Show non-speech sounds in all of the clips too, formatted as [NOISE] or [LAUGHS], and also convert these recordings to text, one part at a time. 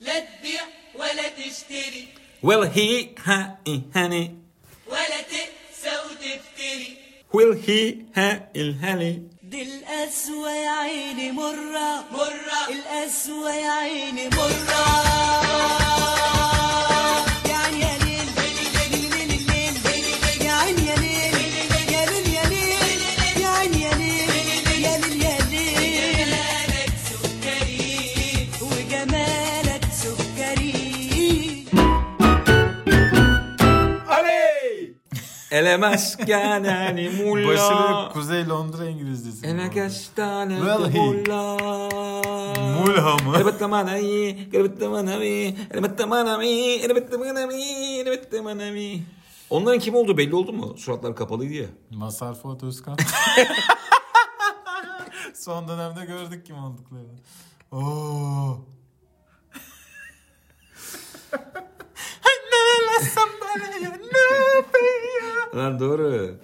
لا تبيع ولا تشتري. Will he ha ilhani ولا تقسى وتفتري Will he ha ilhani دي القسوة يا عيني مرة. مرة. القسوة يا عيني مرة. Elemez Başarılı mulla Kuzey Londra İngilizcesi. Ele gestane Well, he- mulla Mulha mı? Elbette manami, elbette manami, elbette manami, elbette manami, elbette manami. Onların kim olduğu belli oldu mu? Suratlar kapalıydı ya. Masar Fuat Özkan. [LAUGHS] Son dönemde gördük kim olduklarını. Oo. Lan doğru.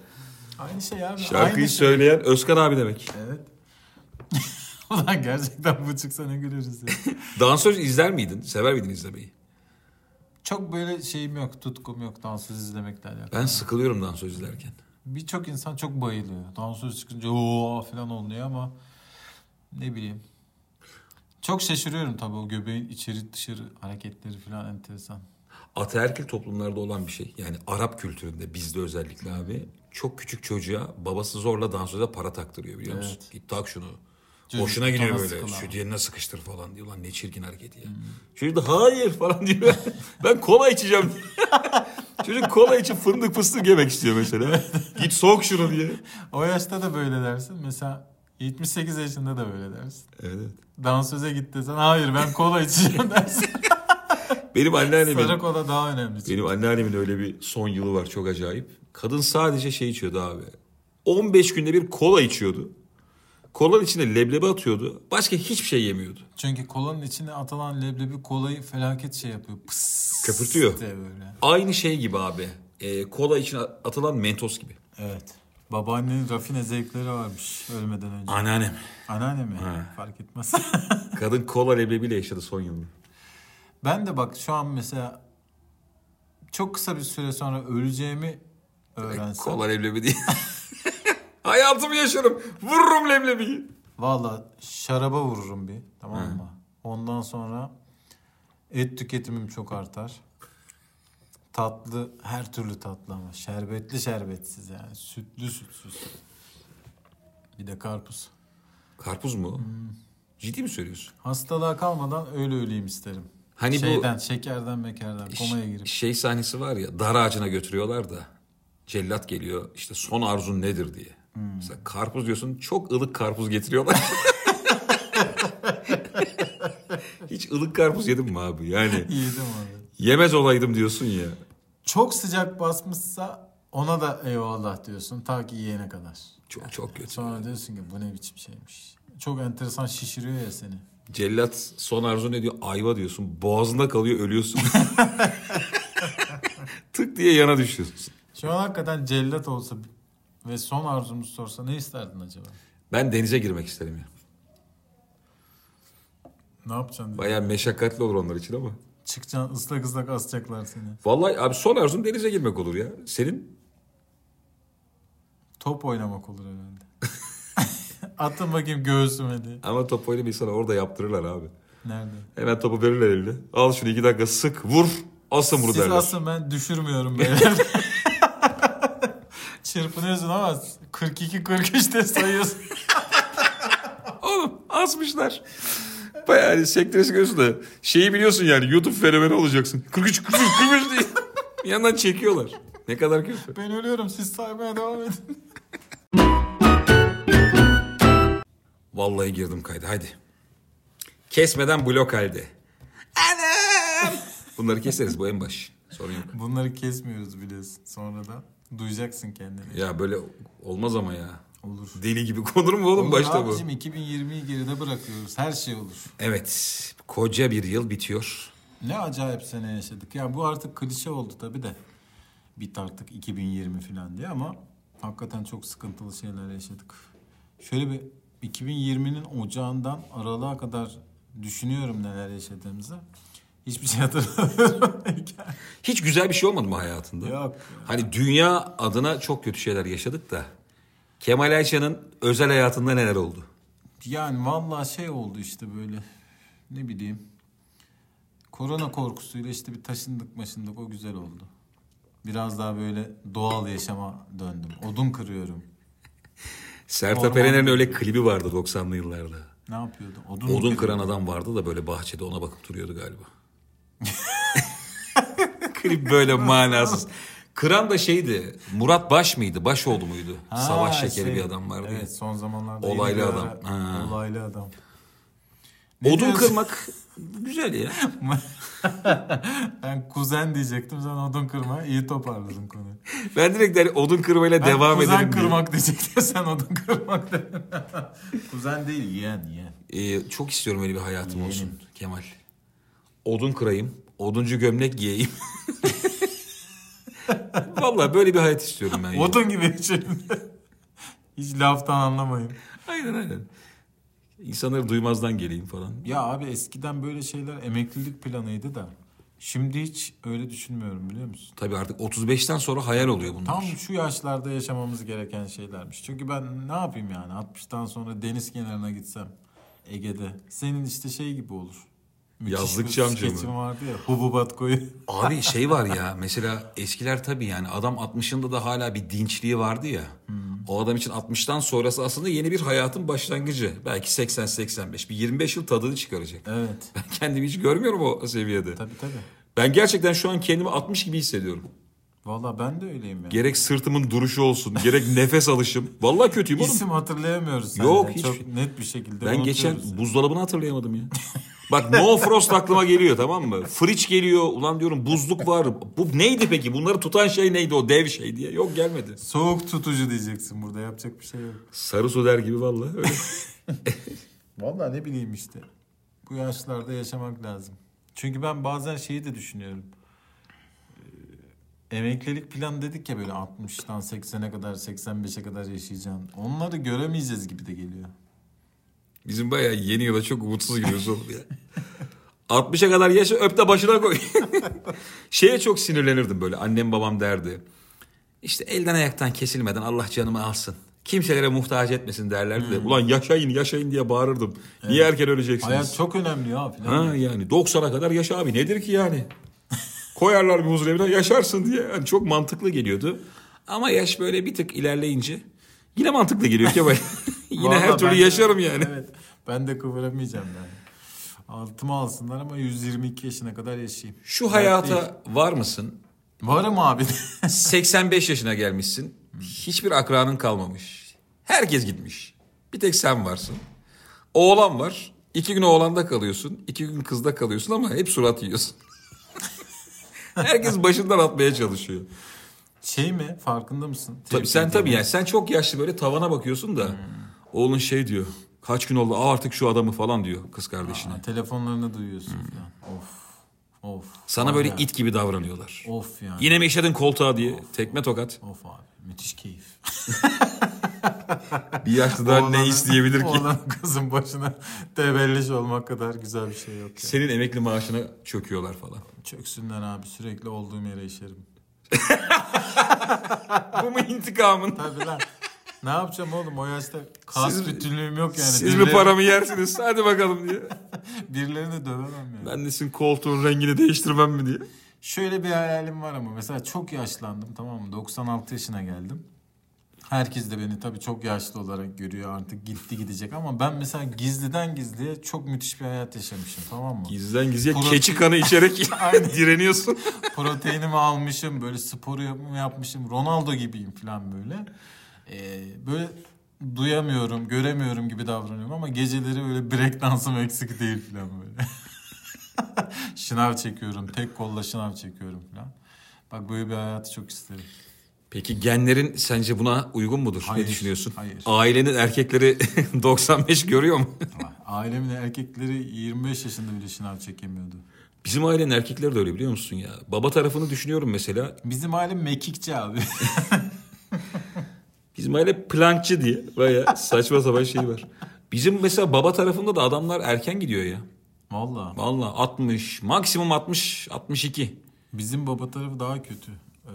Aynı şey abi. Şarkıyı aynı şey. söyleyen Özkan abi demek. Evet. [LAUGHS] Ulan gerçekten bu çıksa ne güleriz ya. Dansöz izler miydin? Sever miydin izlemeyi? Çok böyle şeyim yok, tutkum yok dansöz izlemekle alakalı. Ben sıkılıyorum dansöz izlerken. Birçok insan çok bayılıyor. Dansöz çıkınca ooo falan oluyor ama ne bileyim. Çok şaşırıyorum tabii o göbeğin içeri dışarı hareketleri falan enteresan. Ataerkil toplumlarda olan bir şey. Yani Arap kültüründe bizde özellikle abi çok küçük çocuğa babası zorla dansöze para taktırıyor biliyor musun? Evet. Git tak şunu. Çocuk Boşuna gidiyor böyle. Şu diğerine sıkıştır falan diyor. Lan ne çirkin hareket ya. Çocuk da hayır falan diyor. [LAUGHS] ben kola içeceğim. [LAUGHS] Çocuk kola için fındık fıstık yemek istiyor mesela. [LAUGHS] Git soğuk şunu diye. O yaşta da böyle dersin. Mesela 78 yaşında da böyle dersin. Evet. Dansöze git desen hayır ben kola içeceğim dersin. Benim anneannemin, Sarı kola daha önemli. çünkü. benim anneannemin öyle bir son yılı var çok acayip. Kadın sadece şey içiyordu abi. 15 günde bir kola içiyordu. Kolanın içine leblebi atıyordu. Başka hiçbir şey yemiyordu. Çünkü kolanın içine atılan leblebi kolayı felaket şey yapıyor. Pıs Köpürtüyor. diye böyle. Aynı şey gibi abi. Ee, kola içine atılan mentos gibi. Evet. Babaannenin rafine zevkleri varmış ölmeden önce. Anneannem. Anneanne mi? Fark etmez. [LAUGHS] Kadın kola leblebiyle yaşadı son yılını. Ben de bak şu an mesela çok kısa bir süre sonra öleceğimi öğrensem. Kola leblebi değil. [LAUGHS] Hayatımı yaşarım. Vururum leblebiyi. Valla şaraba vururum bir tamam mı? Ondan sonra et tüketimim çok artar. Tatlı her türlü tatlı ama şerbetli şerbetsiz yani sütlü sütsüz. Bir de karpuz. Karpuz mu? Ciddi mi söylüyorsun? Hastalığa kalmadan öyle öleyim isterim. Hani bu- Şeyden, şekerden, mekerden, komaya girip. Şey sahnesi var ya dar ağacına götürüyorlar da cellat geliyor işte son arzun nedir diye. Hmm. Mesela karpuz diyorsun çok ılık karpuz getiriyorlar. [LAUGHS] Hiç ılık karpuz yedin mi abi? Yani [LAUGHS] Yedim abi. yemez olaydım diyorsun ya. Çok sıcak basmışsa ona da eyvallah diyorsun ta ki yiyene kadar. Çok çok kötü. Sonra diyorsun ki bu ne biçim şeymiş. Çok enteresan şişiriyor ya seni. Cellat son arzu ne diyor? Ayva diyorsun. Boğazında kalıyor ölüyorsun. [LAUGHS] Tık diye yana düşüyorsun. Şu an hakikaten cellat olsa ve son arzumuzu sorsa ne isterdin acaba? Ben denize girmek isterim ya. Ne yapacaksın? diye. Bayağı meşakkatli olur onlar için ama. Çıkacaksın ıslak ıslak asacaklar seni. Vallahi abi son arzum denize girmek olur ya. Senin? Top oynamak olur herhalde. Atın bakayım göğsüme diye. Ama top oynamayı sana orada yaptırırlar abi. Nerede? Hemen topu verirler eline. Al şunu iki dakika sık vur. Asın bunu Siz derler. asın ben düşürmüyorum beyler. [LAUGHS] Çırpınıyorsun ama 42-43'te sayıyorsun. [LAUGHS] Oğlum asmışlar. Bayağı hani sektiresi görüyorsun da şeyi biliyorsun yani YouTube fenomeni olacaksın. 43 43 43 diye. Bir yandan çekiyorlar. Ne kadar kötü. Ben ölüyorum siz saymaya devam edin. [LAUGHS] Vallahi girdim kayda hadi. Kesmeden blok halde. Anam. Bunları keseriz bu en baş. Sorun yok. Bunları kesmiyoruz biliyorsun sonradan. Duyacaksın kendini. Ya böyle olmaz ama ya. Olur. Deli gibi konur mu oğlum Olur başta bu? abicim 2020'yi geride bırakıyoruz. Her şey olur. Evet. Koca bir yıl bitiyor. Ne acayip sene yaşadık. Ya bu artık klişe oldu tabii de. Bit artık 2020 falan diye ama hakikaten çok sıkıntılı şeyler yaşadık. Şöyle bir 2020'nin ocağından aralığa kadar düşünüyorum neler yaşadığımızı. Hiçbir şey hatırlamıyorum. [LAUGHS] Hiç güzel bir şey olmadı mı hayatında? Yok. Hani dünya adına çok kötü şeyler yaşadık da. Kemal Ayça'nın özel hayatında neler oldu? yani vallahi şey oldu işte böyle ne bileyim. Korona korkusuyla işte bir taşındık maşındık o güzel oldu. Biraz daha böyle doğal yaşama döndüm. Odun kırıyorum. Sertab Erener'in öyle klibi vardı 90'lı yıllarda. Ne yapıyordu? Odun, Odun kıran adam vardı da böyle bahçede ona bakıp duruyordu galiba. [LAUGHS] Klip böyle manasız. Kıran da şeydi. Murat Baş mıydı? Başoğlu muydu? Ha, Savaş şekeri şey, bir adam vardı. Evet son zamanlarda. Olaylı adam. ara- Ha. Olaylı adam. Ne Odun diyorsun? kırmak güzel ya. [LAUGHS] [LAUGHS] ben kuzen diyecektim sen odun kırma iyi toparladın konuyu. Ben direkt hani odun kırmayla Ben devam kuzen edelim diye. kırmak diyecektim sen odun kırmak dedin. [LAUGHS] kuzen değil yeğen yeğen. Ee, çok istiyorum öyle bir hayatım olsun Kemal. Odun kırayım, oduncu gömlek giyeyim. [LAUGHS] Vallahi böyle bir hayat istiyorum ben. Odun gibi içelim. Hiç laftan anlamayın. Aynen aynen. İnsanları duymazdan geleyim falan. Ya abi eskiden böyle şeyler emeklilik planıydı da. Şimdi hiç öyle düşünmüyorum biliyor musun? Tabii artık 35'ten sonra hayal oluyor bunlar. Tam şu yaşlarda yaşamamız gereken şeylermiş. Çünkü ben ne yapayım yani 60'tan sonra deniz kenarına gitsem Ege'de. Senin işte şey gibi olur. Müthiş Yazlıkçı amca mı? vardı ya hububat koyu. [LAUGHS] Abi şey var ya mesela eskiler tabii yani adam 60'ında da hala bir dinçliği vardı ya. O adam için 60'tan sonrası aslında yeni bir hayatın başlangıcı. Belki 80-85 bir 25 yıl tadını çıkaracak. Evet. [LAUGHS] Ben kendimi hiç görmüyorum o seviyede. Tabii tabii. Ben gerçekten şu an kendimi 60 gibi hissediyorum. Valla ben de öyleyim yani. Gerek sırtımın duruşu olsun, gerek [LAUGHS] nefes alışım. Vallahi kötüyüm oğlum. İsim hatırlayamıyoruz Yok, senden. hiç- Çok net bir şekilde Ben geçen unutuyoruz. buzdolabını hatırlayamadım ya. Bak No [LAUGHS] Frost aklıma geliyor tamam mı? Fridge geliyor. Ulan diyorum buzluk var. Bu neydi peki? Bunları tutan şey neydi o dev şey diye. Yok gelmedi. Soğuk tutucu diyeceksin burada yapacak bir şey yok. Sarı su der gibi vallahi öyle. [LAUGHS] Valla ne bileyim işte. Bu yaşlarda yaşamak lazım. Çünkü ben bazen şeyi de düşünüyorum. Ee, Emeklilik plan dedik ya böyle 60'tan 80'e kadar 85'e kadar yaşayacaksın. Onları göremeyeceğiz gibi de geliyor. Bizim bayağı yeni yıla çok umutsuz giriyoruz oğlum ya. 60'a kadar yaşa öp de başına koy. [LAUGHS] Şeye çok sinirlenirdim böyle. Annem babam derdi. İşte elden ayaktan kesilmeden Allah canımı alsın. Kimselere muhtaç etmesin derlerdi de. Ulan yaşayın yaşayın diye bağırırdım. Niye erken öleceksiniz? Hayat çok önemli ya filan. Ha yani 90'a kadar yaşa abi nedir ki yani? [LAUGHS] Koyarlar bir huzur evine yaşarsın diye. Yani çok mantıklı geliyordu. Ama yaş böyle bir tık ilerleyince yine mantıklı geliyor Kemal. [LAUGHS] yine Vallahi her türlü ben de- yaşarım yani. Evet. Ben de kıvıramayacağım yani. Altıma alsınlar ama 122 yaşına kadar yaşayayım. Şu hayata değil. var mısın? Varım abi. [LAUGHS] 85 yaşına gelmişsin. Hiçbir akranın kalmamış. Herkes gitmiş. Bir tek sen varsın. Oğlan var. İki gün oğlanda kalıyorsun. iki gün kızda kalıyorsun ama hep surat yiyorsun. [LAUGHS] Herkes başından atmaya çalışıyor. şey mi farkında mısın? Tabii sen tabii yani sen çok yaşlı böyle tavana bakıyorsun da oğlun şey diyor. Kaç gün oldu Aa, artık şu adamı falan diyor kız kardeşine. Ha, telefonlarını duyuyorsun falan. Of. Of. Sana böyle ya. it gibi davranıyorlar. Of yani. Yine mi işledin koltuğa diye tekme tokat. Of abi. Müthiş keyif. [LAUGHS] Bir yaşlıdan ne Oğlanın- isteyebilir ki? Oğlanın kızın başına tebelleş olmak kadar güzel bir şey yok. Ya. Senin emekli maaşına çöküyorlar falan. Çöksünler abi sürekli olduğum yere işerim. [LAUGHS] Bu mu intikamın? Tabii lan. Ne yapacağım oğlum o yaşta kas Siz- bütünlüğüm yok yani. Siz mi Birileri- paramı yersiniz? Hadi bakalım diye. [LAUGHS] Birilerini dövemem yani. Ben de sizin koltuğun rengini değiştirmem mi diye. Şöyle bir hayalim var ama mesela çok yaşlandım tamam mı? 96 yaşına geldim. Herkes de beni tabii çok yaşlı olarak görüyor artık gitti gidecek ama ben mesela gizliden gizliye çok müthiş bir hayat yaşamışım tamam mı? Gizliden gizliye Protein- keçi kanı [LAUGHS] içerek [LAUGHS] direniyorsun. Proteinimi almışım böyle sporu yap- yapmışım Ronaldo gibiyim falan böyle. Ee, böyle duyamıyorum göremiyorum gibi davranıyorum ama geceleri böyle break dansım eksik değil falan böyle. [LAUGHS] şınav çekiyorum tek kolla şınav çekiyorum falan. Bak böyle bir hayatı çok isterim. Peki genlerin sence buna uygun mudur? Hayır, ne düşünüyorsun? hayır. Ailenin erkekleri [LAUGHS] 95 görüyor mu? Ailemin erkekleri 25 yaşında bile şınav çekemiyordu. Bizim ailenin erkekleri de öyle biliyor musun ya? Baba tarafını düşünüyorum mesela. Bizim aile mekikçi abi. [LAUGHS] Bizim aile plankçı diye. Baya saçma sapan şey var. Bizim mesela baba tarafında da adamlar erken gidiyor ya. Valla. Vallahi 60 maksimum 60 62. Bizim baba tarafı daha kötü. Ee,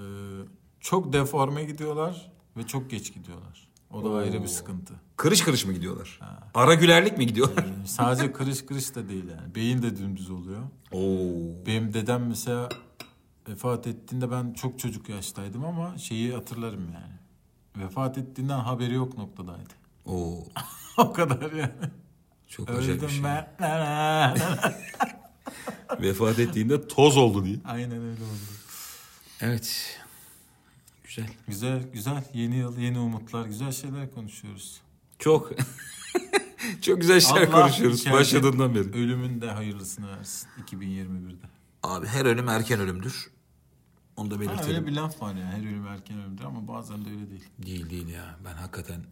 çok deforme gidiyorlar ve çok geç gidiyorlar. O da ayrı bir sıkıntı. Kırış kırış mı gidiyorlar? Ara gülerlik mi gidiyorlar? Yani sadece kırış kırış da değil yani. Beyin de dümdüz oluyor. Oo. Benim dedem mesela vefat ettiğinde ben çok çocuk yaştaydım ama şeyi hatırlarım yani. Vefat ettiğinden haberi yok noktadaydı. Oo. [LAUGHS] o kadar yani. Çok acayip bir şey. ben. [LAUGHS] Vefat ettiğinde toz oldu diye. Aynen öyle oldu. Evet. Güzel. Güzel güzel. Yeni yıl, yeni umutlar, güzel şeyler konuşuyoruz. Çok. [LAUGHS] Çok güzel şeyler Allah konuşuyoruz başladığından beri. Ölümün de hayırlısını versin 2021'de. Abi her ölüm erken ölümdür. Onu da Ha, belirtelim. öyle bir laf var ya her ölüm erken ölümdür ama bazen de öyle değil. Değil değil ya. Ben hakikaten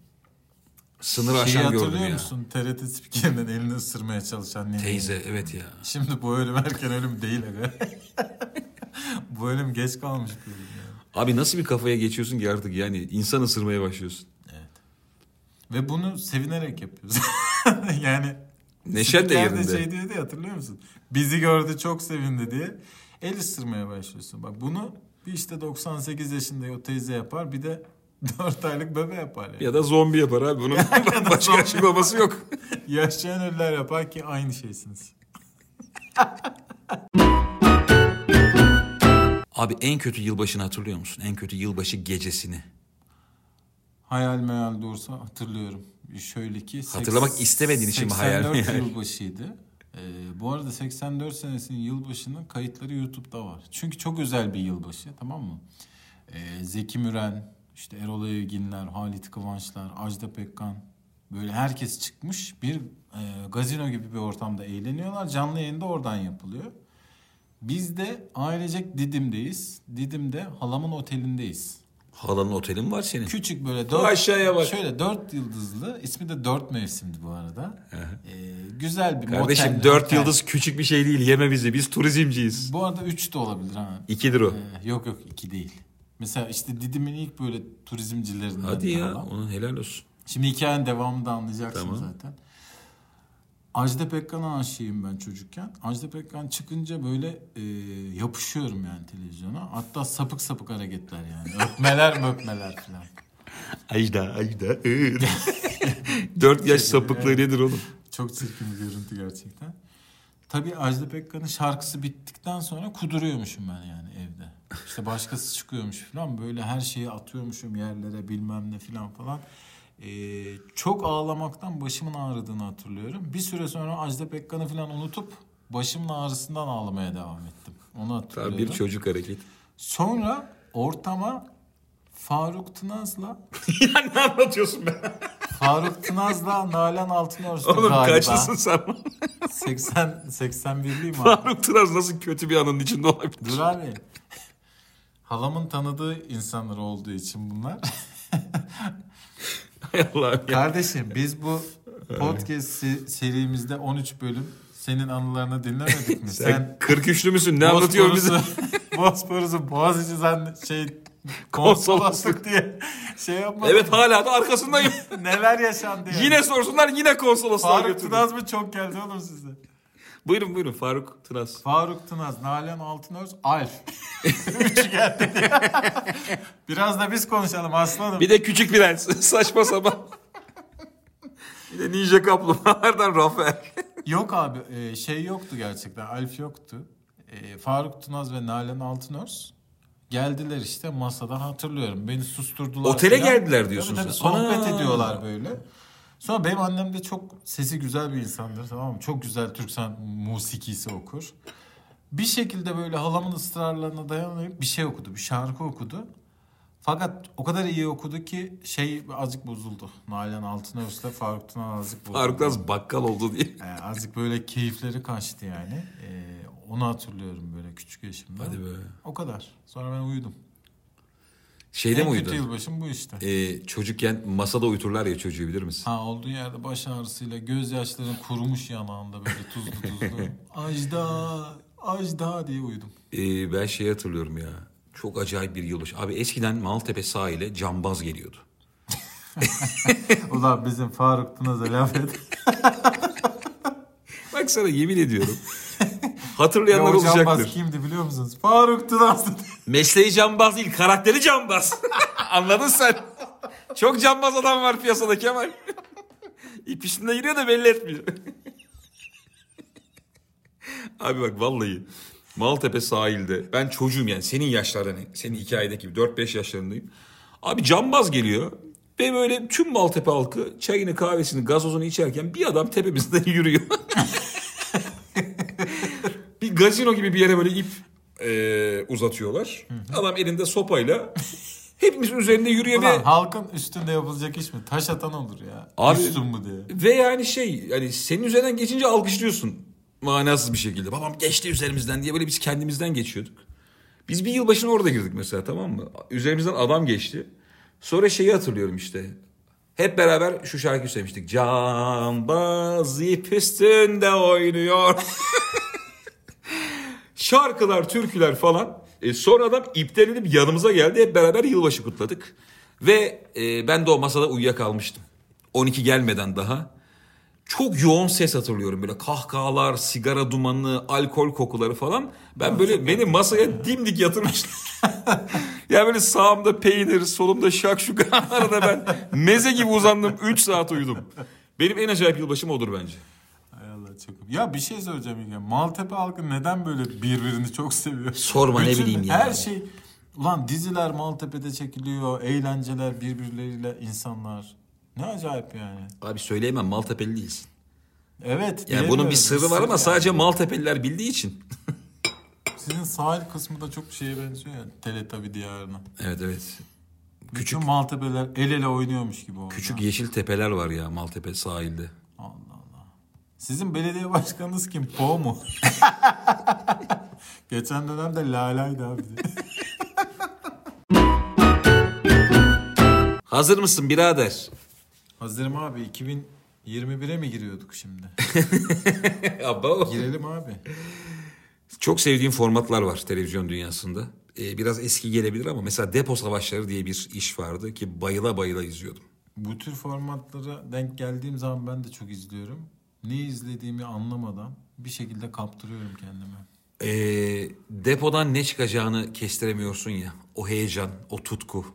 sınır Şeyi aşan gördüm hatırlıyor ya. musun? TRT spikerinden elini ısırmaya çalışan nene. Teyze evet ya. Şimdi bu ölüm erken ölüm değil aga. [LAUGHS] bu ölüm geç kalmış bir ölüm yani. Abi nasıl bir kafaya geçiyorsun ki artık yani insan ısırmaya başlıyorsun. Ve bunu sevinerek yapıyoruz. [LAUGHS] yani Neşet de spiker yerinde. şey diyordu ya, hatırlıyor musun? Bizi gördü çok sevindi diye el ısırmaya başlıyorsun. Bak bunu bir işte 98 yaşında o teyze yapar bir de [LAUGHS] 4 aylık bebe yapar. Yani. Ya da zombi yapar abi. Bunun [LAUGHS] [LAUGHS] başka açıklaması yok. Yaşayan ölüler yapar ki aynı şeysiniz. Abi en kötü yılbaşını hatırlıyor musun? En kötü yılbaşı gecesini. Hayal meyal doğrusu hatırlıyorum. Şöyle ki... Hatırlamak istemediğin için mi hayal 84 meyal? yılbaşıydı. Ee, bu arada 84 senesinin yılbaşının kayıtları YouTube'da var. Çünkü çok özel bir yılbaşı tamam mı? Ee, Zeki Müren, işte Erol Evginler, Halit Kıvançlar, Ajda Pekkan böyle herkes çıkmış bir e, gazino gibi bir ortamda eğleniyorlar. Canlı yayında oradan yapılıyor. Biz de ailecek Didim'deyiz. Didim'de halamın otelindeyiz. Halanın otelin var senin. Küçük böyle dört, aşağıya bak. Şöyle dört yıldızlı. ismi de dört mevsimdi bu arada. Ee, güzel bir Kardeşim motel, dört motel. yıldız küçük bir şey değil. Yeme bizi. Biz turizmciyiz. Bu arada üç de olabilir ha. İkidir o. Ee, yok yok iki değil. Mesela işte Didim'in ilk böyle turizmcilerinden. Hadi ya. adam. Onun helal olsun. Şimdi hikayenin devamını da anlayacaksın Tamam. zaten. Ajda Pekkan'a aşığım ben çocukken. Ajda Pekkan çıkınca böyle e, yapışıyorum yani televizyona. Hatta sapık sapık hareketler yani. Öpmeler möpmeler falan. Ajda, Ajda. [LAUGHS] Dört yaş sapıklığı nedir oğlum? Çok çirkin bir görüntü gerçekten. Tabii Ajda Pekkan'ın şarkısı bittikten sonra kuduruyormuşum ben yani evde. İşte başkası çıkıyormuş falan böyle her şeyi atıyormuşum yerlere bilmem ne falan falan. Ee, çok ağlamaktan başımın ağrıdığını hatırlıyorum. Bir süre sonra Ajda Pekkan'ı falan unutup başımın ağrısından ağlamaya devam ettim. Onu hatırlıyorum. Tabii bir çocuk hareketi. Sonra ortama Faruk Tınaz'la [LAUGHS] ya ne anlatıyorsun be? Faruk Tınaz'la Nalan Altınorsu Oğlum galiba. kaçlısın sen? 80 81'liyim abi. Faruk Tıraz nasıl kötü bir anın içinde olabilir? Dur abi. Halamın tanıdığı insanlar olduğu için bunlar. [LAUGHS] Allah'ım ya. Kardeşim biz bu podcast se- serimizde 13 bölüm senin anılarını dinlemedik mi? [LAUGHS] Sen 43'lü müsün? Ne anlatıyorsun bize? [LAUGHS] Bosporus'u- Boğaziçi sen şey [LAUGHS] Konsolosluk. diye şey yapmadın Evet hala da arkasındayım. Neler yaşandı yani? yine sorsunlar yine konsolosluğa Faruk götürdüm. Tınaz mı çok geldi oğlum size? Buyurun buyurun Faruk Tıraz. Faruk Tınaz, Nalan Altınöz, Alf. [LAUGHS] Üçü geldi. [LAUGHS] Biraz da biz konuşalım aslanım. Bir de Küçük Prens. [LAUGHS] Saçma sapan. Bir de Ninja Kaplumbağalardan Rafael. Yok abi e, şey yoktu gerçekten. Alf yoktu. E, Faruk Tınaz ve Nalan Altınöz geldiler işte masada hatırlıyorum. Beni susturdular. Otele falan. geldiler diyorsun Tabii tabii, sen. sohbet Ana. ediyorlar böyle. Sonra benim annem de çok sesi güzel bir insandır tamam mı? Çok güzel Türk sanat musikisi okur. Bir şekilde böyle halamın ısrarlarına dayanamayıp bir şey okudu. Bir şarkı okudu. Fakat o kadar iyi okudu ki şey azıcık bozuldu. Nalan Altınöz'le Faruk Tınaz azıcık bozuldu. Faruk Tıraz bakkal oldu diye. Ee, azıcık böyle keyifleri kaçtı yani. Ee, onu hatırlıyorum böyle küçük yaşımda. Hadi be. O kadar. Sonra ben uyudum. Şeyde en mi kötü uyudun? yılbaşım bu işte. Ee, çocukken masada uyuturlar ya çocuğu bilir misin? Ha olduğu yerde baş ağrısıyla gözyaşların kurumuş yanağında böyle tuzlu tuzlu. [LAUGHS] Ajda, Ajda diye uyudum. Ee, ben şeyi hatırlıyorum ya. Çok acayip bir yılbaşı. Abi eskiden Maltepe sahile cambaz geliyordu. [LAUGHS] Ulan bizim Faruk Tınaz'a laf et. [LAUGHS] Bak sana yemin ediyorum. Ve Hatırlayanlar o cambaz olacaktır. kimdi biliyor musunuz? Faruk Tınas. [LAUGHS] Mesleği cambaz değil, karakteri cambaz. [LAUGHS] Anladın sen? Çok cambaz adam var piyasada Kemal. [LAUGHS] İp üstünde yürüyor da belli etmiyor. Abi bak vallahi Maltepe sahilde ben çocuğum yani senin yaşlardan senin hikayedeki gibi 4-5 yaşlarındayım. Abi cambaz geliyor ve böyle tüm Maltepe halkı çayını kahvesini gazozunu içerken bir adam tepemizden yürüyor. Gazino gibi bir yere böyle ip e, uzatıyorlar. Adam elinde sopayla hepimizin üzerinde yürüyor Ulan ve halkın üstünde yapılacak iş mi? Taş atan olur ya. Abi- Üstün bu diye. Ve yani şey yani senin üzerinden geçince alkışlıyorsun manasız bir şekilde. Babam geçti üzerimizden diye böyle biz kendimizden geçiyorduk. Biz bir yılbaşına orada girdik mesela tamam mı? Üzerimizden adam geçti. Sonra şeyi hatırlıyorum işte. Hep beraber şu şarkıyı söylemiştik. Cambaz ip üstünde oynuyor. [LAUGHS] Şarkılar, türküler falan. E, sonra adam iptal edip yanımıza geldi. Hep beraber yılbaşı kutladık. Ve e, ben de o masada uyuyakalmıştım. 12 gelmeden daha. Çok yoğun ses hatırlıyorum böyle kahkahalar, sigara dumanı, alkol kokuları falan. Ben böyle beni masaya dimdik yatırmışlar. [LAUGHS] ya böyle sağımda peynir, solumda şakşuka [LAUGHS] arada ben meze gibi uzandım 3 saat uyudum. Benim en acayip yılbaşım odur bence. Çok. Ya bir şey söyleyeceğim İlgen. Maltepe halkı neden böyle birbirini çok seviyor? Sorma, ne bileyim ya. Her şey Ulan diziler Maltepe'de çekiliyor, eğlenceler birbirleriyle insanlar. Ne acayip yani. Abi söyleyemem Maltepeli değilsin. Evet. Yani bunun bir sırrı var ama yani. sadece Maltepeliler bildiği için. [LAUGHS] Sizin sahil kısmı da çok şeye benziyor ya. Teletabi diyarına. Evet evet. Küçük Küçük Maltepe'ler el ele oynuyormuş gibi orada. küçük yeşil tepeler var ya Maltepe sahilde. Sizin belediye başkanınız kim? Po mu? [LAUGHS] Geçen dönemde Lala'ydı abi. [LAUGHS] Hazır mısın birader? Hazırım abi. 2021'e mi giriyorduk şimdi? [LAUGHS] Abo. Girelim abi. Çok sevdiğim formatlar var televizyon dünyasında. Ee, biraz eski gelebilir ama mesela Depo Savaşları diye bir iş vardı ki bayıla bayıla izliyordum. Bu tür formatlara denk geldiğim zaman ben de çok izliyorum. Ne izlediğimi anlamadan bir şekilde kaptırıyorum kendimi. Ee, depodan ne çıkacağını kestiremiyorsun ya. O heyecan, o tutku.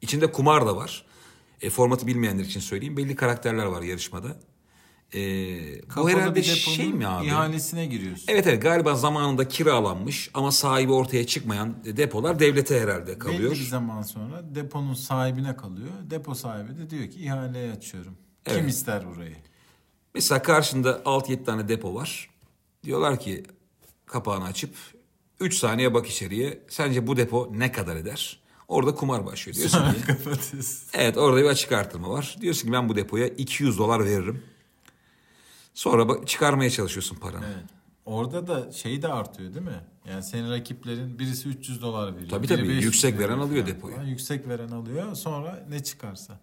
İçinde kumar da var. E, formatı bilmeyenler için söyleyeyim. Belli karakterler var yarışmada. Ee, bu herhalde bir şey mi abi? ihalesine giriyorsun. Evet evet galiba zamanında kiralanmış ama sahibi ortaya çıkmayan depolar devlete herhalde kalıyor. Belli bir zaman sonra deponun sahibine kalıyor. Depo sahibi de diyor ki ihaleye açıyorum. Kim Evet. ister burayı? Mesela karşında 6-7 tane depo var. Diyorlar ki kapağını açıp 3 saniye bak içeriye. Sence bu depo ne kadar eder? Orada kumar başlıyor. Diyorsun ki [LAUGHS] evet orada bir açık artırma var. Diyorsun ki ben bu depoya 200 dolar veririm. Sonra bak, çıkarmaya çalışıyorsun paranı. Evet. Orada da şey de artıyor değil mi? Yani senin rakiplerin birisi 300 dolar veriyor. Tabii tabii, 500 yüksek veren alıyor depoyu. Yüksek veren alıyor sonra ne çıkarsa.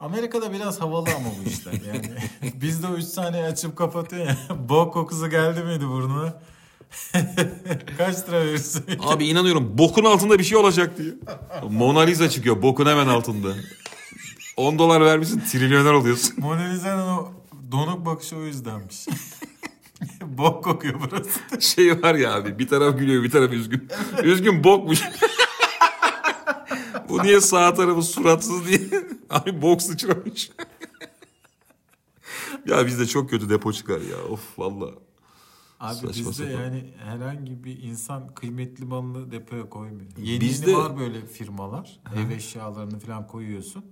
Amerika'da biraz havalı ama bu işler yani. [LAUGHS] Bizde o 3 saniye açıp kapatıyor ya. [LAUGHS] Bok kokusu geldi miydi burnuna? [LAUGHS] Kaç lira verirsin? Abi inanıyorum bokun altında bir şey olacak diye. Mona Lisa çıkıyor bokun hemen altında. 10 dolar vermişsin trilyoner oluyorsun. Mona Lisa'nın o donuk bakışı o yüzdenmiş. Bok kokuyor burası. Şey var ya abi bir taraf gülüyor bir taraf üzgün. Üzgün bokmuş. Bu niye sağ tarafı suratsız diye. [LAUGHS] Abi bok sıçramış. [LAUGHS] ya bizde çok kötü depo çıkar ya. Of valla. Abi Saçma bizde sapan. yani herhangi bir insan kıymetli malını depoya koymuyor. Yeni Bizde- yeni var böyle firmalar. Ev eşyalarını falan koyuyorsun.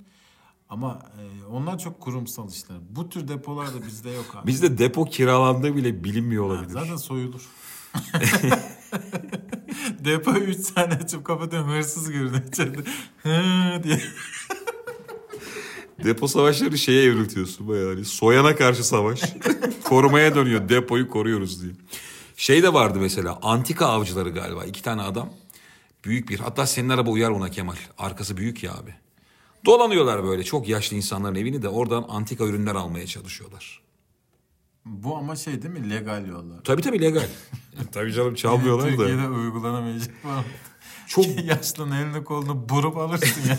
Ama e, onlar çok kurumsal işler. Bu tür depolar da bizde yok abi. Bizde depo kiralandığı bile bilinmiyor olabilir. zaten soyulur. [LAUGHS] Depo 3 tane açıp kapatıyorum hırsız görünüyor içeride. Hı diye. Depo savaşları şeye evriltiyorsun bayağı. Hani soyana karşı savaş. [LAUGHS] Korumaya dönüyor depoyu koruyoruz diye. Şey de vardı mesela antika avcıları galiba. iki tane adam. Büyük bir hatta senin araba uyar ona Kemal. Arkası büyük ya abi. Dolanıyorlar böyle çok yaşlı insanların evini de oradan antika ürünler almaya çalışıyorlar. Bu ama şey değil mi? Legal yollar. Tabii tabii legal. [LAUGHS] tabii canım çalmıyorlar da. Türkiye'de uygulanamayacak var. Çok [LAUGHS] Yaşlının elini kolunu burup alırsın ya.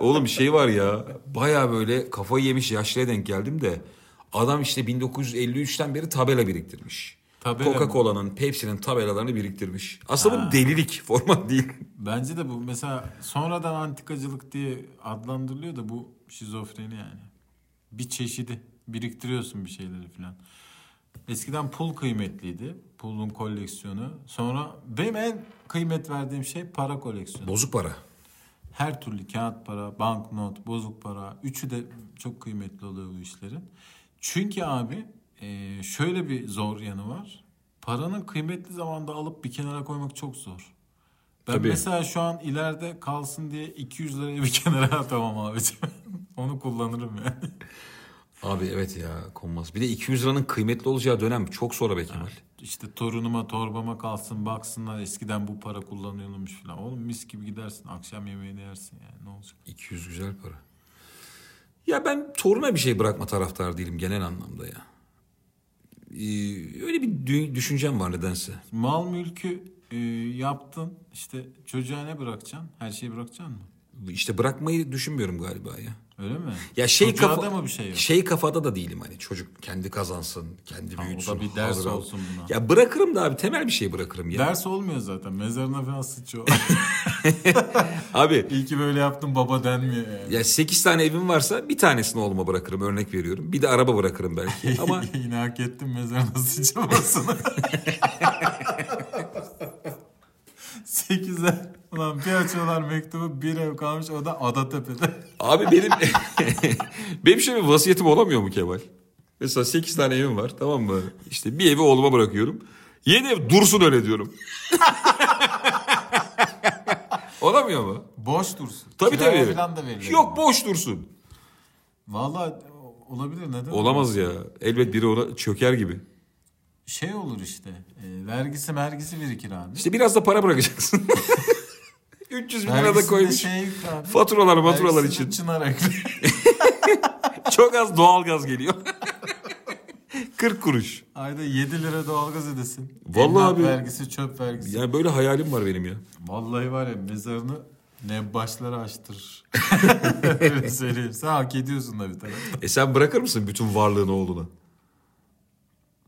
[LAUGHS] Oğlum şey var ya baya böyle kafayı yemiş yaşlıya denk geldim de Adam işte 1953'ten beri tabela biriktirmiş. Tabela? Coca-Cola'nın, Pepsi'nin tabelalarını biriktirmiş. Aslında bu delilik, format değil. Bence de bu mesela sonradan antikacılık diye adlandırılıyor da bu şizofreni yani. Bir çeşidi. Biriktiriyorsun bir şeyleri falan. Eskiden pul kıymetliydi. Pulun koleksiyonu. Sonra benim en kıymet verdiğim şey para koleksiyonu. Bozuk para. Her türlü kağıt para, banknot, bozuk para. Üçü de çok kıymetli oluyor bu işlerin. Çünkü abi e, şöyle bir zor yanı var. Paranın kıymetli zamanda alıp bir kenara koymak çok zor. Ben Tabii. mesela şu an ileride kalsın diye 200 liraya bir [LAUGHS] kenara atamam abicim. Onu kullanırım yani. Abi evet ya konmaz. Bir de 200 liranın kıymetli olacağı dönem çok sonra be Kemal. İşte torunuma torbama kalsın baksınlar eskiden bu para kullanıyormuş falan. Oğlum mis gibi gidersin akşam yemeğini yersin yani ne olacak? 200 güzel para. Ya ben toruna bir şey bırakma taraftar değilim genel anlamda ya. Ee, öyle bir dü- düşüncem var nedense. Mal mülkü e, yaptın işte çocuğa ne bırakacaksın? Her şeyi bırakacaksın mı? İşte bırakmayı düşünmüyorum galiba ya. Öyle mi? Ya şey Çocuğa kafa, mı bir şey yok? şey kafada da değilim hani çocuk kendi kazansın, kendi Ha, o da büyütsün. bir ders hazır olsun buna. Ya bırakırım da abi temel bir şey bırakırım ya. Ders olmuyor zaten. Mezarına falan sıçıyor. [LAUGHS] Abi İyi ki böyle yaptım baba denmiyor yani. ya 8 tane evim varsa bir tanesini oğluma bırakırım örnek veriyorum. Bir de araba bırakırım belki [LAUGHS] ama Yine hak ettim mezarına sıçramasını. [LAUGHS] Sekizler. Ulan bir açıyorlar mektubu bir ev kalmış o da Adatepe'de. Abi benim [LAUGHS] benim şöyle bir vasiyetim olamıyor mu Kemal? Mesela 8 tane evim var tamam mı? İşte bir evi oğluma bırakıyorum. Yeni ev dursun öyle diyorum. [LAUGHS] Olamıyor mu? Boş dursun. Tabii Kiraya tabii. falan da verilir. Yok boş dursun. Valla olabilir neden? Olamaz ya. Elbet biri ona çöker gibi. Şey olur işte. E, vergisi mergisi birikir abi. İşte biraz da para bırakacaksın. [LAUGHS] 300 bin lira da koymuş. şey. Faturalar Vergisinde için. Çınar. [LAUGHS] Çok az doğalgaz geliyor. [LAUGHS] 40 kuruş. Ayda 7 lira doğalgaz ödesin. Vallahi abi. vergisi, çöp vergisi. Yani böyle hayalim var benim ya. Vallahi var ya mezarını nebbaşlara açtırır. [LAUGHS] Öyle söyleyeyim. Sen hak ediyorsun da bir taraftan. E sen bırakır mısın bütün varlığını oğluna?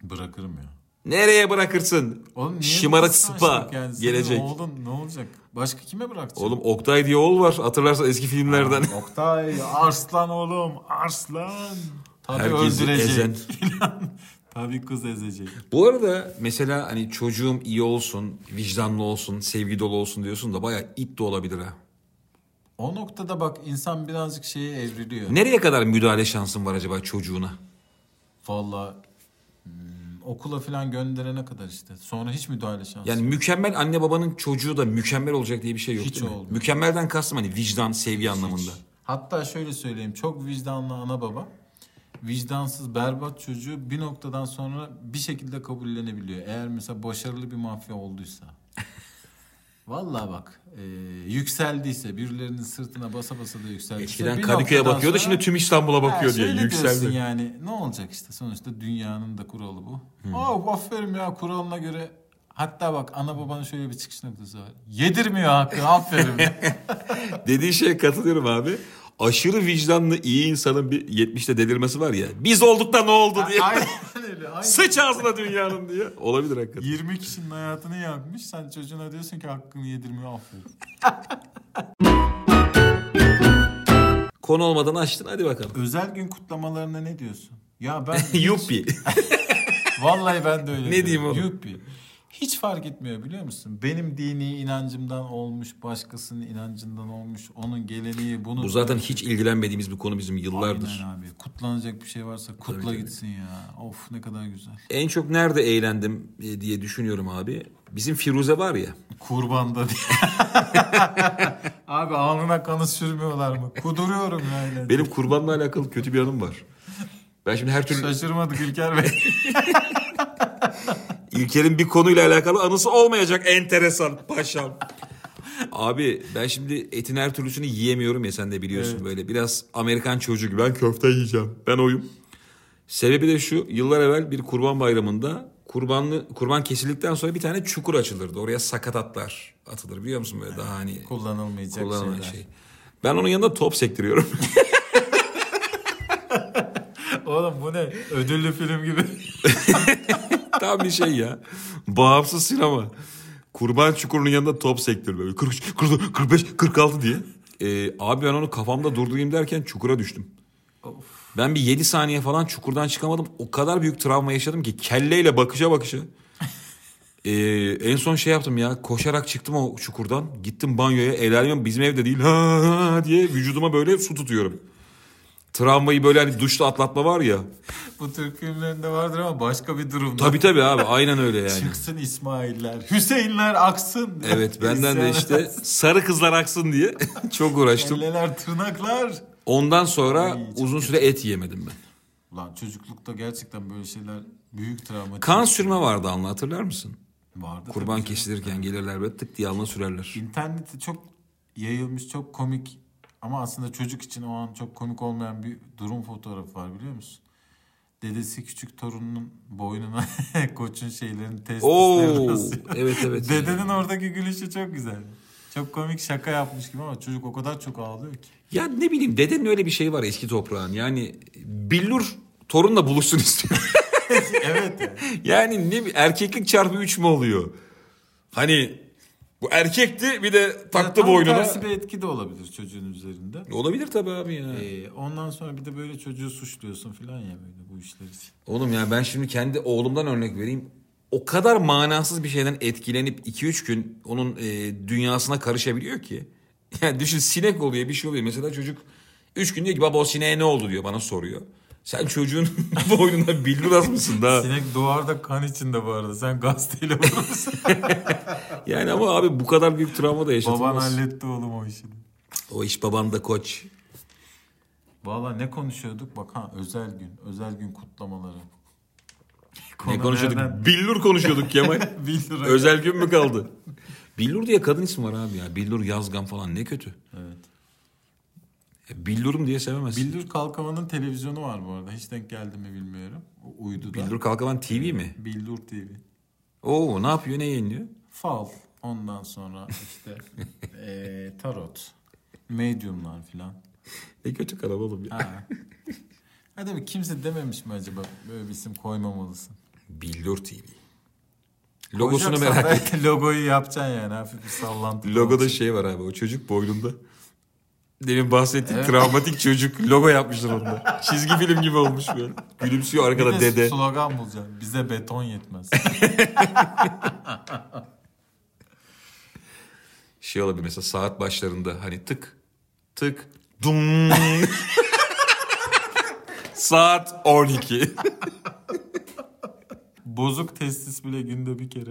Bırakırım ya. Nereye bırakırsın? Oğlum Şımarık sıpa yani? Senin gelecek. Oğlun ne olacak? Başka kime bırakacaksın? Oğlum Oktay diye oğul var. Hatırlarsan eski filmlerden. Oktay arslan oğlum arslan. Tabii Herkesi öldürecek. ezen. Tabii kız ezecek. Bu arada mesela hani çocuğum iyi olsun, vicdanlı olsun, sevgi dolu olsun diyorsun da bayağı it de olabilir ha. O noktada bak insan birazcık şeye evriliyor. Nereye kadar müdahale şansın var acaba çocuğuna? Vallahi hmm, okula falan gönderene kadar işte. Sonra hiç müdahale şansı. Yani mükemmel anne babanın çocuğu da mükemmel olacak diye bir şey yok Hiç değil mi? olmuyor. Mükemmelden kastım hani vicdan, sevgi anlamında. Hatta şöyle söyleyeyim. Çok vicdanlı ana baba vicdansız berbat çocuğu bir noktadan sonra bir şekilde kabullenebiliyor. Eğer mesela başarılı bir mafya olduysa. Vallahi bak e, yükseldiyse birilerinin sırtına basa basa da yükseldiyse. Eskiden Kadıköy'e bakıyordu sonra- şimdi tüm İstanbul'a bakıyor diye yükseldi. yani ne olacak işte sonuçta dünyanın da kuralı bu. Aa aferin ya kuralına göre hatta bak ana babanın şöyle bir çıkış noktası var. Yedirmiyor hakkı aferin. [LAUGHS] Dediğin şeye katılıyorum abi. Aşırı vicdanlı iyi insanın bir 70'te delirmesi var ya. Biz olduk da ne oldu diye. Aynen öyle. Aynen. Sıç ağzına dünyanın diye. Olabilir hakikaten. 20 kişinin hayatını yakmış. Sen çocuğuna diyorsun ki hakkını yedirmiyor aferin. [LAUGHS] Konu olmadan açtın hadi bakalım. Özel gün kutlamalarına ne diyorsun? Ya ben [LAUGHS] Yuppi. [LAUGHS] vallahi ben de öyle. Ne diyorum. diyeyim oğlum? Yuppi. Hiç fark etmiyor biliyor musun? Benim dini inancımdan olmuş, başkasının inancından olmuş, onun geleneği bunu. Bu zaten hiç ilgilenmediğimiz bir konu bizim yıllardır. Aynen abi. Kutlanacak bir şey varsa kutla tabii. gitsin ya. Of ne kadar güzel. En çok nerede eğlendim e, diye düşünüyorum abi. Bizim Firuze var ya. Kurbanda diye. [LAUGHS] abi alnına kanı sürmüyorlar mı? Kuduruyorum yani. Benim kurbanla alakalı kötü bir anım var. Ben şimdi her türlü Şaşırmadık İlker Bey. [LAUGHS] İlker'in bir konuyla alakalı anısı olmayacak enteresan paşam. Abi ben şimdi etin her türlüsünü yiyemiyorum ya sen de biliyorsun Evet. böyle. Biraz Amerikan çocuğu gibi ben köfte yiyeceğim. Ben oyum. Sebebi de şu yıllar evvel bir kurban bayramında kurbanlı kurban kesildikten sonra bir tane çukur açılırdı. Oraya sakatatlar atılır biliyor musun böyle daha hani Kullanılmayacak kullanılan şeyler. şey. Ben onun yanında top sektiriyorum. [LAUGHS] Oğlum bu ne? Ödüllü film gibi. [LAUGHS] Tam bir şey ya. Bağımsız sinema. Kurban çukurunun yanında top sektör böyle. 43, 44, 45, 46 diye. Ee, abi ben onu kafamda durdurayım derken çukura düştüm. Ben bir 7 saniye falan çukurdan çıkamadım. O kadar büyük travma yaşadım ki kelleyle bakışa bakışa. Ee, en son şey yaptım ya koşarak çıktım o çukurdan. Gittim banyoya el bizim evde değil ha, ha diye vücuduma böyle su tutuyorum. Travmayı böyle hani duşta atlatma var ya. bu Türk filmlerinde vardır ama başka bir durumda. Tabii tabii abi aynen öyle yani. Çıksın İsmail'ler, Hüseyinler aksın. Evet benden de işte sarı kızlar aksın diye [LAUGHS] çok uğraştım. Kelleler, tırnaklar. Ondan sonra Ay, uzun süre et yemedim ben. Ulan çocuklukta gerçekten böyle şeyler büyük travma. Kan sürme vardı anla hatırlar mısın? vardı. Kurban kesilirken gelirler böyle tık diye alnına sürerler. İnternette çok yayılmış, çok komik ama aslında çocuk için o an çok komik olmayan bir durum fotoğrafı var biliyor musun? Dedesi küçük torununun boynuna [LAUGHS] koçun şeylerini testislerini asıyor. evet evet. Dedenin oradaki gülüşü çok güzel. Çok komik şaka yapmış gibi ama çocuk o kadar çok ağlıyor ki. Ya ne bileyim dedenin öyle bir şey var eski toprağın. Yani billur torunla buluşsun istiyor. [LAUGHS] evet yani. yani ne erkeklik çarpı 3 mü oluyor? Hani bu erkekti bir de taktı Tam boynuna. tersi bir etki de olabilir çocuğun üzerinde. Olabilir tabii abi ya. Ee, ondan sonra bir de böyle çocuğu suçluyorsun falan ya böyle bu işler için. Oğlum ya ben şimdi kendi oğlumdan örnek vereyim. O kadar manasız bir şeyden etkilenip 2-3 gün onun e, dünyasına karışabiliyor ki. [LAUGHS] Yani düşün sinek oluyor bir şey oluyor. Mesela çocuk 3 gün diyor ki baba o sineğe ne oldu diyor bana soruyor. Sen çocuğun [LAUGHS] boynuna billur asmışsın daha. Sinek duvarda kan içinde bu arada. Sen gazeteyle vurursun. [LAUGHS] Yani ama abi bu kadar büyük travma da Baban yaşatılmaz. halletti oğlum o işini. O iş baban da koç. Valla ne konuşuyorduk? Bak ha özel gün. Özel gün kutlamaları. Ne Konu konuşuyorduk? nereden? Billur konuşuyorduk Kemal. [LAUGHS] Bir lira. Özel gün mü kaldı? Billur diye kadın ismi var abi ya. Billur Yazgan falan ne kötü. Evet. Billurum diye sevemezsin. Billur Kalkavan'ın televizyonu var bu arada. Hiç denk geldi mi bilmiyorum. O Uyduda. Bildur Kalkavan TV mi? Billur TV. Oo ne yapıyor ne yayınlıyor? Fal. Ondan sonra işte eee, [LAUGHS] tarot. Medyumlar filan. Ne kötü kanal oğlum ya. Ha. Ha tabii kimse dememiş mi acaba böyle bir isim koymamalısın. Bildur TV. Logosunu merak da et. [LAUGHS] Logoyu yapacaksın yani hafif bir sallantı. Logoda şey var abi o çocuk boynunda. Demin bahsettiğim Evet. travmatik çocuk logo yapmışlar onda. Çizgi film gibi olmuş böyle. Gülümsüyor Bir arkada de dede. slogan bulacaksın. Bize beton yetmez. [LAUGHS] Şey olabilir mesela saat başlarında hani tık tık dum. [LAUGHS] saat 12. [LAUGHS] Bozuk testis bile günde bir kere.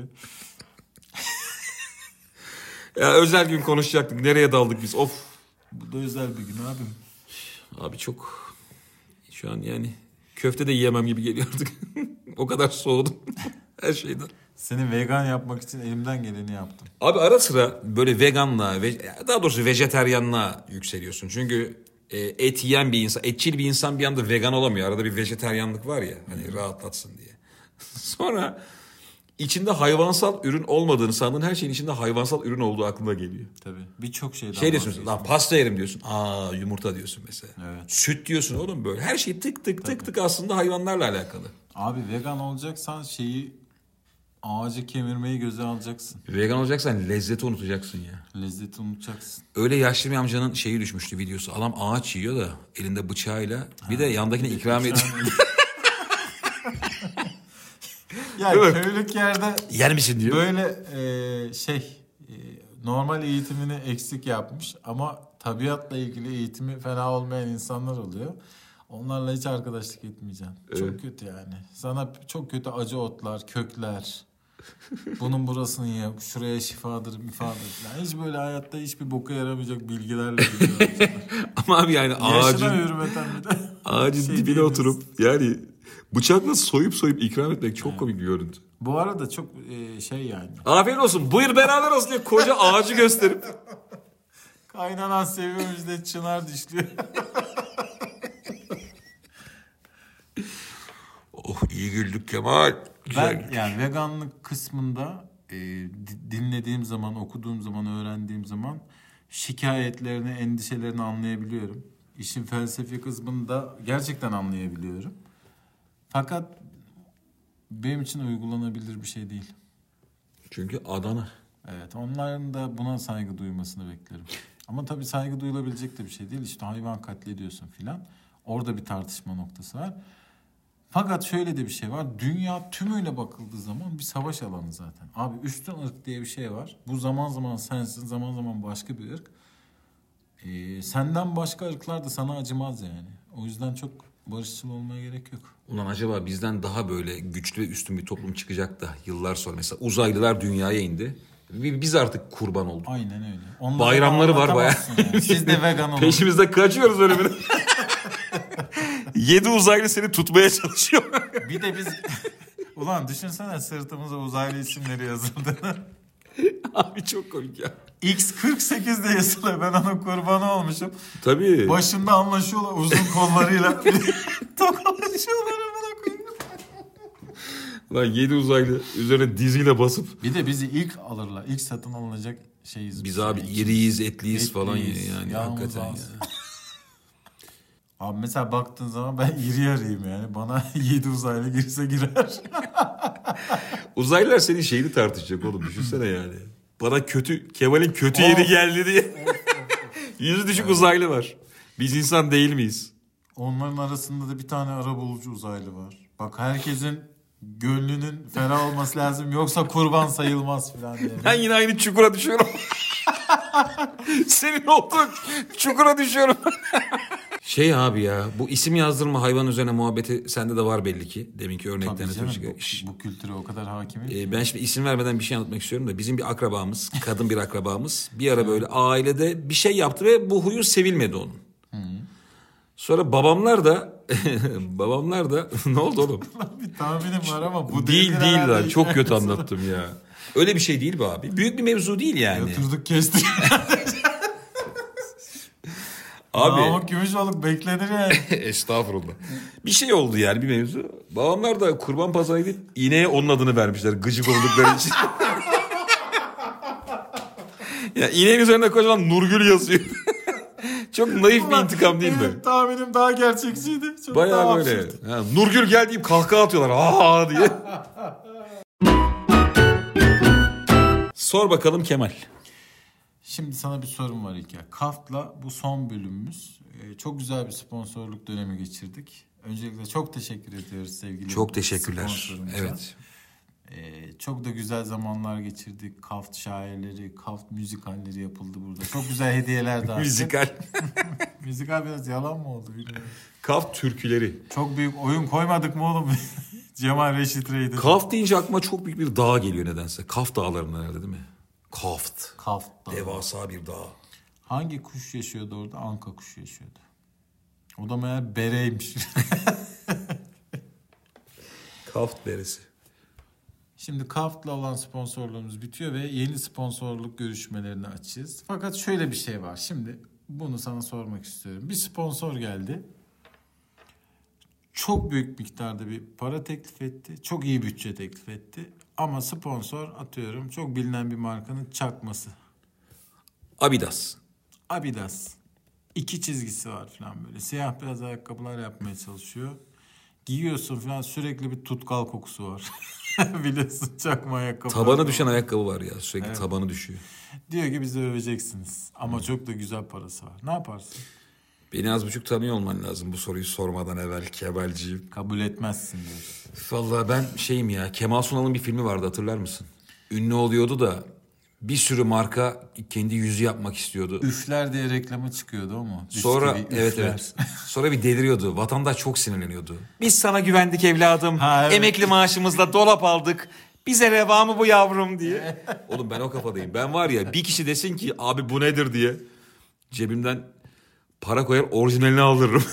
ya özel gün konuşacaktık. Nereye daldık biz? Of. Bu da özel bir gün abim. Abi çok şu an yani köfte de yiyemem gibi geliyor artık. [LAUGHS] o kadar soğudum [LAUGHS] her şeyden. Seni vegan yapmak için elimden geleni yaptım. Abi ara sıra böyle veganla, ve daha doğrusu vejeteryanla yükseliyorsun. Çünkü e, et yiyen bir insan, etçil bir insan bir anda vegan olamıyor. Arada bir vejeteryanlık var ya hani rahatlatsın diye. [LAUGHS] Sonra içinde hayvansal ürün olmadığını sandığın her şeyin içinde hayvansal ürün olduğu aklına geliyor. Tabii. Birçok şeyden Şey diyorsun lan pasta yerim diyorsun. Aa yumurta diyorsun mesela. Evet. Süt diyorsun oğlum böyle. Her şey tık tık tık tık aslında hayvanlarla alakalı. Abi vegan olacaksan şeyi ağacı kemirmeyi göze alacaksın. Vegan olacaksan lezzeti unutacaksın ya. Lezzeti unutacaksın. Öyle yaşlı bir amcanın şeyi düşmüştü videosu. Adam ağaç yiyor da elinde bıçağıyla. Bir de yandakine ikram ediyor. [LAUGHS] Ya Değil mi? köylük yerde Yer misin diyor. böyle e, şey e, normal eğitimini eksik yapmış ama tabiatla ilgili eğitimi fena olmayan insanlar oluyor. Onlarla hiç arkadaşlık etmeyeceksin. Çok kötü yani. Sana çok kötü acı otlar, kökler. Bunun burasını ye, şuraya şifadır, mifadır falan. Hiç böyle hayatta hiçbir boka yaramayacak bilgilerle. [LAUGHS] Ama abi yani Yaşına ağacın, hürmeten bir de. ağacın şey dibine diyebiliriz. oturup yani bıçakla soyup soyup ikram etmek çok komik bir görüntü. Bu arada çok e, şey yani. Afiyet olsun buyur beraber olsun diye koca ağacı gösterip. [LAUGHS] Kaynanan seviyormuş de çınar dişliyor. [LAUGHS] Oh iyi güldük Kemal. Güzel. Ben yani veganlık kısmında e, di- dinlediğim zaman, okuduğum zaman, öğrendiğim zaman şikayetlerini, endişelerini anlayabiliyorum. İşin felsefi kısmını da gerçekten anlayabiliyorum. Fakat benim için uygulanabilir bir şey değil. Çünkü Adana. Evet onların da buna saygı duymasını beklerim. Ama tabii saygı duyulabilecek de bir şey değil. İşte hayvan katlediyorsun filan. Orada bir tartışma noktası var. Fakat şöyle de bir şey var. Dünya tümüyle bakıldığı zaman bir savaş alanı zaten. Abi üstün ırk diye bir şey var. Bu zaman zaman sensin, zaman zaman başka bir ırk. Ee, senden başka ırklar da sana acımaz yani. O yüzden çok barışçıl olmaya gerek yok. Ulan acaba bizden daha böyle güçlü ve üstün bir toplum çıkacak da yıllar sonra mesela uzaylılar dünyaya indi. Bi- Biz artık kurban olduk. Aynen öyle. Onları Bayramları var anlatamazsın yani. Siz de [LAUGHS] vegan olun. Peşimizde kaçıyoruz ölümüne. [LAUGHS] Yedi uzaylı seni tutmaya çalışıyor. Bir de biz... [LAUGHS] Ulan düşünsene sırtımıza uzaylı isimleri yazıldığını. [LAUGHS] Abi çok komik ya. X48 de yazılı. Ben onun kurbanı olmuşum. Tabii. Başında anlaşıyorlar uzun kollarıyla. [LAUGHS] Tokalaşıyorlar amına koyayım. Lan yedi uzaylı üzerine diziyle basıp Bir de bizi ilk alırlar. İlk satın alınacak şeyiz. biz abi iriyiz, etliyiz falan Etliyiz, yani yağımız hakikaten ya. Abi mesela baktığın zaman ben iri yarıyım yani. Bana [LAUGHS] 7 uzaylı girse girer. Uzaylılar senin şeyini tartışacak oğlum düşünsene yani. Bana kötü, Kemal'in kötü yeri geldi diye. Yüzü düşük uzaylı var. Biz insan değil miyiz? Onların arasında da bir tane arabulucu uzaylı var. Bak herkesin gönlünün ferah olması lazım. Yoksa kurban sayılmaz falan diye. Ben yine aynı çukura düşüyorum. [LAUGHS] Senin olduğun çukura düşüyorum. Şey abi ya bu isim yazdırma hayvan üzerine muhabbeti sende de var belli ki. Deminki örnekten Tabii ötürü çıkıyor. bu, bu kültüre o kadar hakimim. e, ben şimdi isim vermeden bir şey anlatmak istiyorum da bizim bir akrabamız, kadın bir akrabamız bir ara böyle ailede bir şey yaptı ve bu huyu sevilmedi onun. Sonra babamlar da [LAUGHS] babamlar da [LAUGHS] ne oldu oğlum? bir tahminim var ama bu değil değil herhalde. lan çok kötü [LAUGHS] anlattım ya. Öyle bir şey değil bu abi. Büyük bir mevzu değil yani. Yatırdık kestik. Abi Ama Gümüşoluk beklenir yani. [LAUGHS] estağfurullah. Bir şey oldu yani bir mevzu. Babamlar da kurban pazarına gidip ineğe onun adını vermişler gıcık oldukları için. [LAUGHS] ya ineğin üzerinde kocaman Nurgül yazıyor. [LAUGHS] Çok naif bir intikam değil mi? Benim tahminim daha gerçekçiydi. Çok daha Bayağı böyle. absürt. Ha, Nurgül gel deyip kahkaha atıyorlar. Aa diye. Sor bakalım Kemal. Şimdi sana bir sorum var İlker. Kaft'la bu son bölümümüz. Ee, çok güzel bir sponsorluk dönemi geçirdik. Öncelikle çok teşekkür ediyoruz sevgili Çok teşekkürler. Evet. Ee, çok da güzel zamanlar geçirdik. Kaft şairleri, Kaft müzikalleri yapıldı burada. Çok güzel hediyeler dağıttık. [LAUGHS] Müzikal. [LAUGHS] Müzikal biraz yalan mı oldu bilmiyorum. Kaf türküleri. Çok büyük oyun koymadık mı oğlum? [LAUGHS] Cemal Reşit Rey'di. Kaf deyince aklıma çok büyük bir dağ geliyor nedense. Kaf dağlarında nerede değil mi? Kaft. Kaft'ta. Devasa bir dağ. Hangi kuş yaşıyordu orada? Anka kuşu yaşıyordu. O da meğer bereymiş. [LAUGHS] Kaft beresi. Şimdi Kaft'la olan sponsorluğumuz bitiyor ve yeni sponsorluk görüşmelerini açacağız. Fakat şöyle bir şey var. Şimdi bunu sana sormak istiyorum. Bir sponsor geldi. Çok büyük miktarda bir para teklif etti. Çok iyi bütçe teklif etti. Ama sponsor atıyorum çok bilinen bir markanın çakması. Abidas. Adidas. İki çizgisi var falan böyle. Siyah beyaz ayakkabılar yapmaya çalışıyor. Giyiyorsun falan sürekli bir tutkal kokusu var. [LAUGHS] Biliyorsun çakma ayakkabı. Tabana düşen ayakkabı var ya. Sürekli tabanı düşüyor. Diyor ki bizi öveceksiniz. Ama çok da güzel parası var. Ne yaparsın? Beni az buçuk tanıyor olman lazım bu soruyu sormadan evvel Kemalciğim. Kabul etmezsin diyor. Vallahi ben şeyim ya Kemal Sunal'ın bir filmi vardı hatırlar mısın? Ünlü oluyordu da bir sürü marka kendi yüzü yapmak istiyordu. Üfler diye reklamı çıkıyordu o mu? Sonra Bisküvi, evet üfler. evet. [LAUGHS] Sonra bir deliriyordu. Vatandaş çok sinirleniyordu. Biz sana güvendik evladım. Ha, evet. Emekli maaşımızla dolap aldık. Bize reva mı bu yavrum diye. [LAUGHS] Oğlum ben o kafadayım. Ben var ya bir kişi desin ki abi bu nedir diye. Cebimden para koyar orijinalini aldırırım.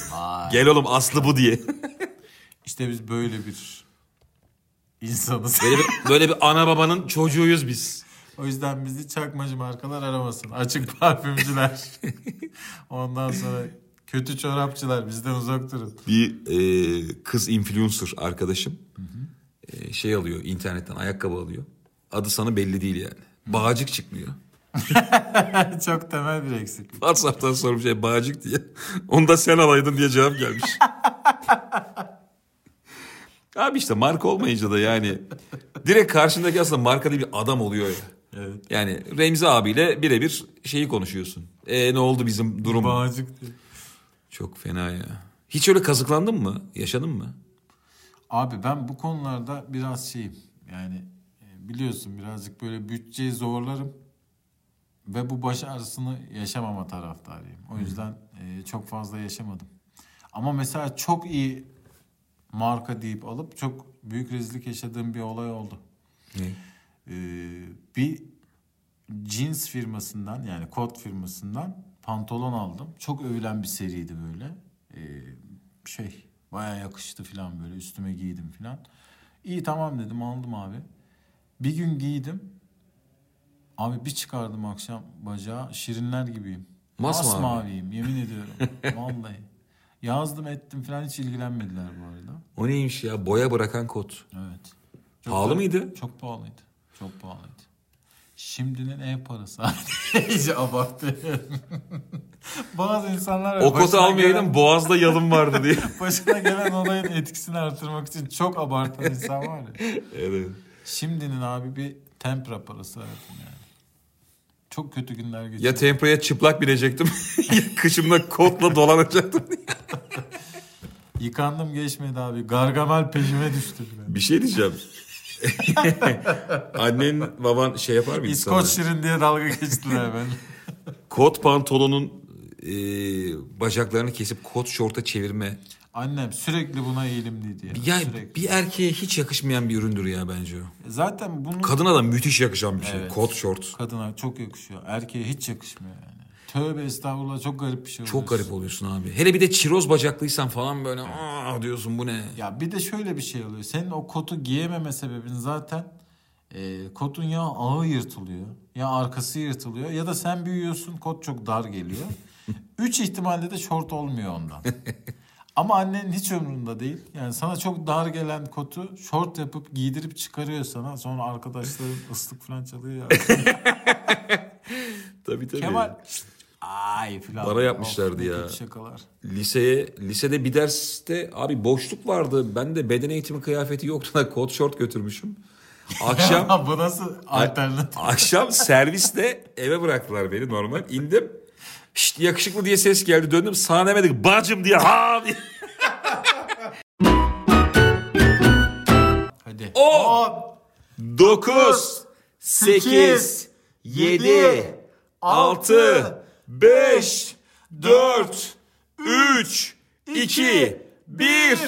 Gel oğlum aslı bu diye. [LAUGHS] İşte biz böyle bir insanız. Böyle bir, [LAUGHS] böyle bir ana babanın çocuğuyuz biz. o yüzden bizi çakmacı markalar aramasın. Açık parfümcüler. [LAUGHS] Ondan sonra kötü çorapçılar bizden uzak durun. Bir e, kız influencer arkadaşım e, şey alıyor internetten ayakkabı alıyor. Adı sana belli değil yani. Bağcık çıkmıyor. [LAUGHS] Çok temel bir eksiklik. WhatsApp'tan sormuş şey bağcık diye. [LAUGHS] Onu da sen alaydın diye cevap gelmiş. [LAUGHS] Abi işte marka olmayınca da yani direkt karşındaki aslında marka değil bir adam oluyor ya. Evet. Yani Remzi abiyle birebir şeyi konuşuyorsun. E ne oldu bizim durum? Bağcık diye. Çok fena ya. Hiç öyle kazıklandın mı? Yaşadın mı? Abi ben bu konularda biraz şeyim. Yani e, biliyorsun birazcık böyle bütçeyi zorlarım. Ve bu baş ağrısını yaşamama taraftarıyım. O yüzden e, çok fazla yaşamadım. Ama mesela çok iyi marka deyip alıp çok büyük rezillik yaşadığım bir olay oldu. Ne? Ee, bir jeans firmasından yani kot firmasından pantolon aldım. Çok övülen bir seriydi böyle. Ee, şey baya yakıştı falan böyle üstüme giydim falan. İyi tamam dedim aldım abi. Bir gün giydim. Abi bir çıkardım akşam bacağı şirinler gibiyim. Masmavi. Masmaviyim yemin ediyorum. [LAUGHS] Vallahi. Yazdım ettim falan hiç ilgilenmediler bu arada. O neymiş ya? Boya bırakan kot. Evet. Pahalı da- mıydı? Çok pahalıydı. Çok pahalıydı. Şimdinin ev parası. [LAUGHS] İyice abartıyorum. [LAUGHS] Bazı insanlar O kotu başına almayaydın gelen- boğazda yalın vardı diye. başına gelen olayın etkisini artırmak için çok abartan insan var ya. evet. Şimdinin abi bir tempra parası verdim yani. Çok kötü günler Ya geçirdim. tempraya çıplak binecektim. [LAUGHS] ya kışımda kotla dolanacaktım. [LAUGHS] Yıkandım geçmedi abi. Gargamel peşime düştü. bir şey diyeceğim. [LAUGHS] Annen baban şey yapar mıydı İskoç sana? şirin diye dalga geçtiler ben. Kot pantolonun e, bacaklarını kesip kot şorta çevirme. Annem sürekli buna eğilimliydi ya. Ya sürekli. bir erkeğe hiç yakışmayan bir üründür ya bence o. Zaten bunu Kadına da müthiş yakışan bir şey. Evet. Kot şort. kadına çok yakışıyor. Erkeğe hiç yakışmıyor yani. Tövbe estağfurullah çok garip bir şey Çok oluyorsun. garip oluyorsun abi. Hele bir de çiroz bacaklıysan falan böyle aa diyorsun bu ne? Ya bir de şöyle bir şey oluyor. Senin o kotu giyememe sebebin zaten e, kotun ya ağı yırtılıyor ya arkası yırtılıyor ya da sen büyüyorsun kot çok dar geliyor. [LAUGHS] Üç ihtimalle de şort olmuyor ondan. [LAUGHS] Ama annenin hiç umurunda değil. Yani sana çok dar gelen kotu şort yapıp giydirip çıkarıyor sana. Sonra arkadaşların [LAUGHS] ıslık falan çalıyor ya. [LAUGHS] Tabii tabii. Kemal ay falan. Bana yapmışlardı Of, ya. Şakalar. Liseye, lisede bir derste abi boşluk vardı. Ben de beden eğitimi kıyafeti yoktu da kot şort götürmüşüm. Akşam [LAUGHS] Bu nasıl alternatif? akşam serviste eve bıraktılar beni normal. İndim. Şşt yakışıklı diye ses geldi. Döndüm sana demedik bacım diye ha diye. [LAUGHS] Hadi. On. 9 8 7 6 5 4 3 2 1